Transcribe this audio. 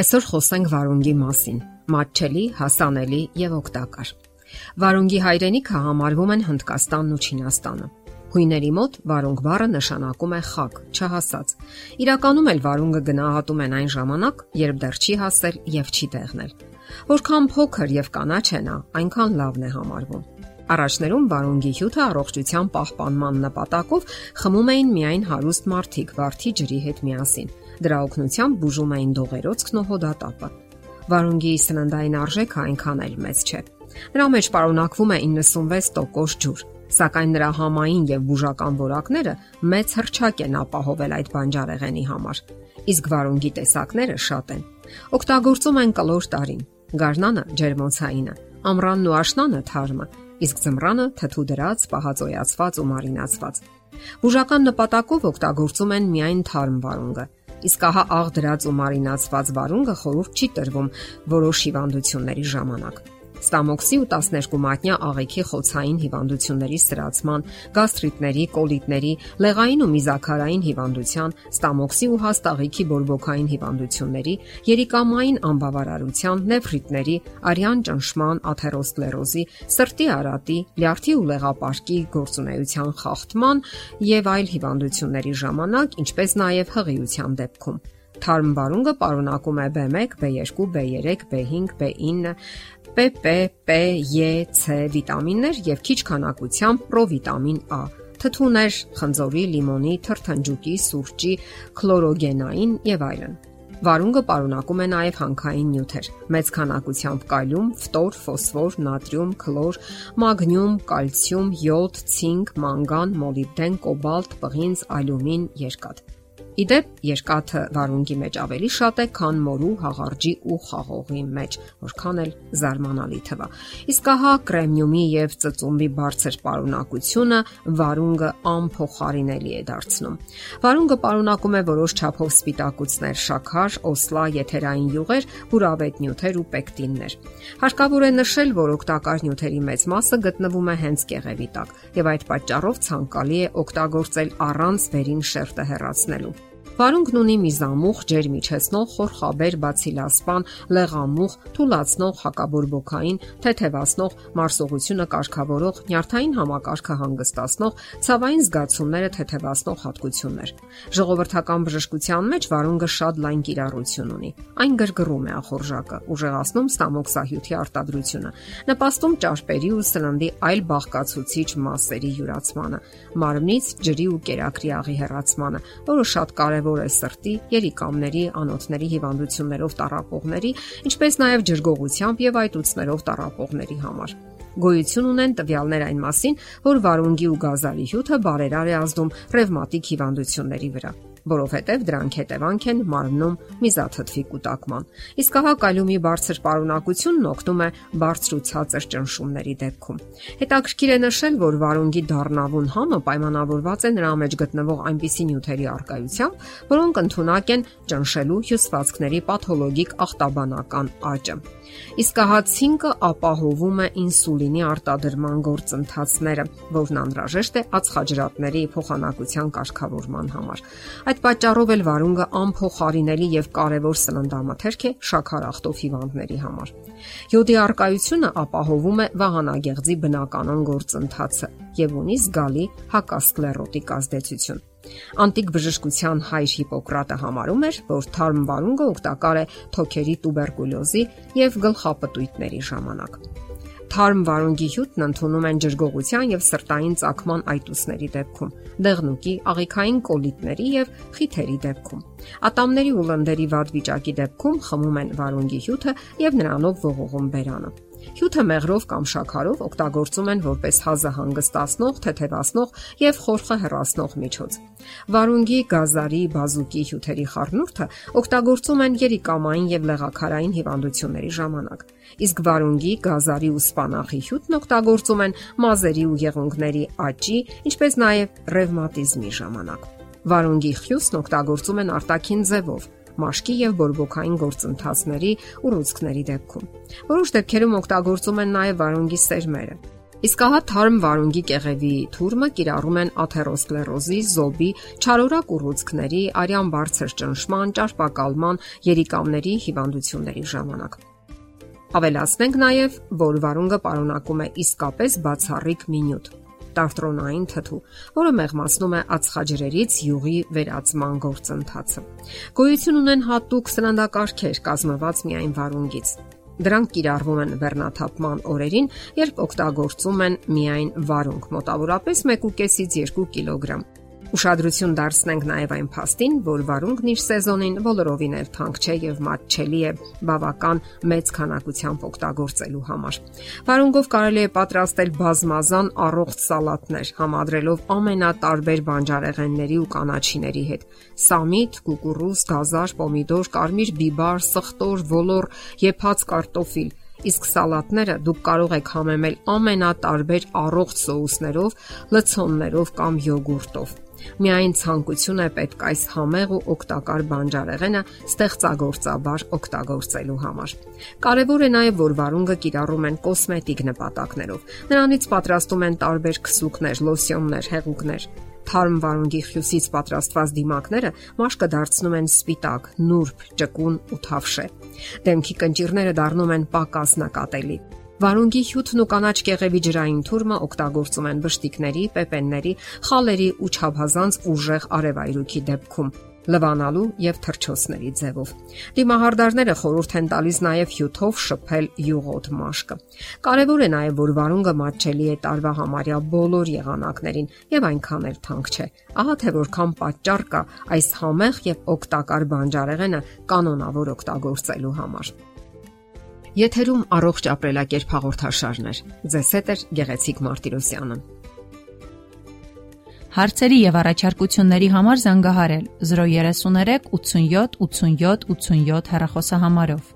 Այսօր խոսենք վարունգի մասին՝ մատչելի, հասանելի եւ օգտակար։ Վարունգի հայրենիքը համարվում են Հնդկաստանն ու Չինաստանը։ Հույների մոտ վարունգ բառը նշանակում է խակ, չհասած։ Իրականում էլ վարունգը գնահատում են այն ժամանակ, երբ դեռ չի հասել եւ չի դեղնել։ Որքան փոքր եւ կանաչ է նա, այնքան լավն է համարվում։ Առաջներում վարունգի հյութը առողջության պահպանման նպատակով խմում էին միայն հարուստ մարդիկ վարդի ջրի հետ միասին։ Դրա օգնությամբ բուժում էին դողերոցքն ու հոդատապը։ Վարունգի սննդային արժեքը այնքան էլ մեծ չէ։ Նրա մեջ պարունակվում է 96% ջուր, սակայն նրա համային եւ բուժական որակները մեծ հրճակ են ապահովել այդ բանջարեղենի համար։ Իսկ վարունգի տեսակները շատ են։ Օգտագործում են կլոր տարին, գարնանը ջերմոցայինը, ամռանն ու աշնանը թարմը, իսկ ձմռանը թթու դրած, պահածոյացված ու մարինացված։ Բուժական նպատակով օգտագործում են միայն թարմ վարունգը, Իսկ ահա աղ դրած ու մարինացված վարունգը խորուրդ չի տրվում որոշ հիվանդությունների ժամանակ։ Ստամոքսի ու 12 մատնյա աղեքի խոցային հիվանդությունների սրացման, գաստրիտների, կոլիտների, լեղային ու միզաքարային հիվանդության, ստամոքսի ու հաստաղիքի բորբոքային հիվանդությունների, երիկամային անբավարարության, նեֆրիտների, արյան ճնշման, աթերոսկլերոզի, սրտի արատի, լյարդի ու լեղապարկի գործունեության խախտման եւ այլ հիվանդությունների ժամանակ, ինչպես նաեւ հղիության դեպքում Թարմ վարունգը պարունակում է B1, B2, B3, B5, B9, PP, P, E, C վիտամիններ եւ քիչ քանակությամբ պրովիտամին A. Թթուներ, խնձորի, լիմոնի, թրթնջուկի, սուրճի, քլորոգենային եւ այլն։ Վարունգը պարունակում է նաև հանքային նյութեր՝ մեծ քանակությամբ կալիում, ֆտոր, ֆոսֆոր, նատրիում, քլոր, մագնիում, կալցիում, յոդ, ցինկ, մանգան, մոլիբդեն, կոբալտ, պղինձ, ալյումին, երկաթ։ Իդեպ երկաթը վարունգի մեջ ավելի շատ է, քան մորու, հաղարջի ու խաղողի մեջ, որքան էլ զարմանալի թվա։ Իսկ ահա կրեմնիումի եւ ծծումբի բարձր պարունակությունը վարունգը անփոխարինելի է դարձնում։ Վարունգը պարունակում է որոշ չափով սպիտակուցներ, շաքար, օսլա, եթերային յուղեր, բուրավետ նյութեր ու պեկտիններ։ Հարկավոր է նշել, որ օգտակար նյութերի մեծ մասը գտնվում է հենց կեղևի տակ, եւ այդ պատճառով ցանկալի է օգտագործել առանց վերին շերտը հեռացնելու։ Վարունգն ունի միզամուխ, ջերմիջեցնող, խորխաբեր, բացիլասպան, լեղամուխ, թուլացնող, հակաբորբոքային, թեթևացնող, մարսողությունը կարգավորող, նյարդային համակարգը հանգստացնող, ցավային զգացումները թեթևացնող հատկություններ։ Ժողովրդական բժշկության մեջ վարունգը շատ լայն կիրառություն ունի։ Այն գրգռում է ախորժակը, ուժեղացնում ստամոքսահյութի արտադրությունը, նպաստում ճարպերի ու սննդի այլ բաղկացուցիչ մասերի յուրացմանը, մարմնից ջրի ու կերակրի աղի հեռացմանը, որը շատ կարևոր կարևոր է սրտի, երիկամների, անոթների հիվանդություններով տառապողների, ինչպես նաև ջրգողությամբ եւ այտուցներով տառապողների համար։ Գոյություն ունեն տվյալներ այն մասին, որ վարունգի ու գազալի հյութը բարերար է ազդում ռևմատիկ հիվանդությունների վրա որովհետև դրանք հետևանք են մարմնում միզաթթվի կուտակման։ Իսկ հա կալիումի բարձր պարունակությունն օգնում է բարձր ու ցածր ճնշումների դեպքում։ Հետաքրքիր է նշել, որ վարունգի դառնավուն համը պայմանավորված է նրա մեջ գտնվող այնպիսի նյութերի արկայությամբ, որոնք ընդունակ են ճնշելու հյուսվածքների պաթոլոգիկ ախտաբանական աճը։ Իսկ ահացինկը ապահովում է ինսուլինի արտադրման գործընթացները, որն անհրաժեշտ է ածխաջրատների փոխանակության կարգավորման համար։ Այդ պատճառով էլ վարունգը անփոխարինելի եւ կարևոր սննդամթերք է շաքարախտով հիվանդների համար։ Յոդի արկայությունը ապահովում է վահանագեղձի բնականon գործընթացը եւ ունի զգալի հակասկլերոտիկ ազդեցություն։ Անտիկ բժշկության հայր Հիպոկրատը համարում էր, որ թարմ վարունգը օգտակար է թոքերի տուբերկուլյոզի եւ գլխապտույտների ժամանակ։ Թարմ վարունգի հյութն ընդունում են ջրգողության եւ սրտային ծակման այտուսների դեպքում, դեղնուկի, աղիքային կոլիտների եւ խիթերի դեպքում։ Ատամների ու լնդերի վատ վիճակի դեպքում խմում են վարունգի հյութը եւ նրանով ողողում բերանը։ Հյութը մեղրով կամ շաքարով օգտագործում են որպես հազը հանգստացնող, թեթևացնող եւ խորխը հեռացնող միջոց։ Վարունգի, գազարի, բազուկի հյութերի խառնուրդը օգտագործում են երիկամային եւ լեղաքարային հիվանդությունների ժամանակ։ Իսկ վարունգի, գազարի ու սպանախի հյութն օգտագործում են մազերի ու եղունգների աճի, ինչպես նաեւ ռևմատիզմի ժամանակ։ Վարունգի խյուսն օգտագործում են արտաքին ձևով մաշկի եւ բորբոքային գործընթացների ու ռուցքների դեպքում։ Որոշ դեպքերում օգտագործում են նաեւ վարունգի սերմերը։ Իսկ ահա թարմ վարունգի կեղևի թուրմը կիրառում են աթերոսկլերոզի, զոբի, չարորակ ուռուցքների, արյան բարձր ճնշման, ճարպակալման, երիկամների հիվանդությունների ժամանակ։ Ավելացնենք նաև, որ վարունգը պարունակում է իսկապես բացառիկ մինյուտ տարտրոնային թթու, որը մեղմացնում է ածխաջրերից յուղի վերածման գործընթացը։ Գոյություն ունեն հատուկ սննդակարգեր կազմված միայն վարունգից։ Դրանք կիրառվում են բեռնաթափման օրերին, երբ օգտագործում են միայն վարունգ, մոտավորապես 1.5-ից 2 կիլոգրամ Ուշադրություն դարձնենք նաև այն փաստին, որ վարունգն իր սեզոնին բոլորովին էլ թանկ չէ եւ մատչելի է բավական մեծ քանակությամբ օգտագործելու համար։ Վարունգով կարելի է պատրաստել բազմազան առողջ սալատներ, համադրելով ամենատարբեր բանջարեղենների ու կանաչիների հետ՝ սամիտ, կուկուռուզ, գազար, պոմիդոր, կարմիր բիբար, սխտոր, ոլոր, եփած կարտոֆիլ իսկ սալատները դուք կարող եք համեմել ամենատարբեր առողջ սոուսներով, լցոններով կամ յոգուրտով։ Միայն ցանկություն է պետք այս համեղ ու օգտակար բանջարեղենը ստեղծագործաբար օգտագործելու համար։ Կարևոր է նաև, որ վարունգը կիրառում են կոսմետիկ նպատակներով։ Նրանից պատրաստում են տարբեր քսուկներ, լոսյոններ, հեղուկներ։ Թարմ վարունգի խյուսից պատրաստված դիմակները մաշկը դարձնում են սպիտակ, նուրբ, ճկուն ու թավշե։ Դեմքի կնճիրները դառնում են պակաս նկատելի։ Վարունգի հյութն ու կանաչ կեղևի ջրային թուրմը օգտագործում են բշտիկների, պեպենների, խալերի ու չափազանց ուժեղ արևայրուքի դեպքում լվանալու եւ թրջոցների ձևով։ Դիմահարդարները խորհուրդ են տալիս նաև հյութով շփել յուղոտ մաշկը։ Կարևոր է նաև որ վարունգը մատչելի է տարվա համարյա բոլոր եղանակներին եւ այնքան էլ թանկ չէ։ Ահա թե որքան պատճառ կա այս համեղ եւ օգտակար բանջարեղենը կանոնավոր օգտագործելու համար։ Եթերում առողջ ապրելակերպ հաղորդաշարներ։ Ձեզ հետ է Գեղեցիկ Մարտիրոսյանը։ Հարցերի եւ առաջարկությունների համար զանգահարել 033 87 87 87 հեռախոսահամարով։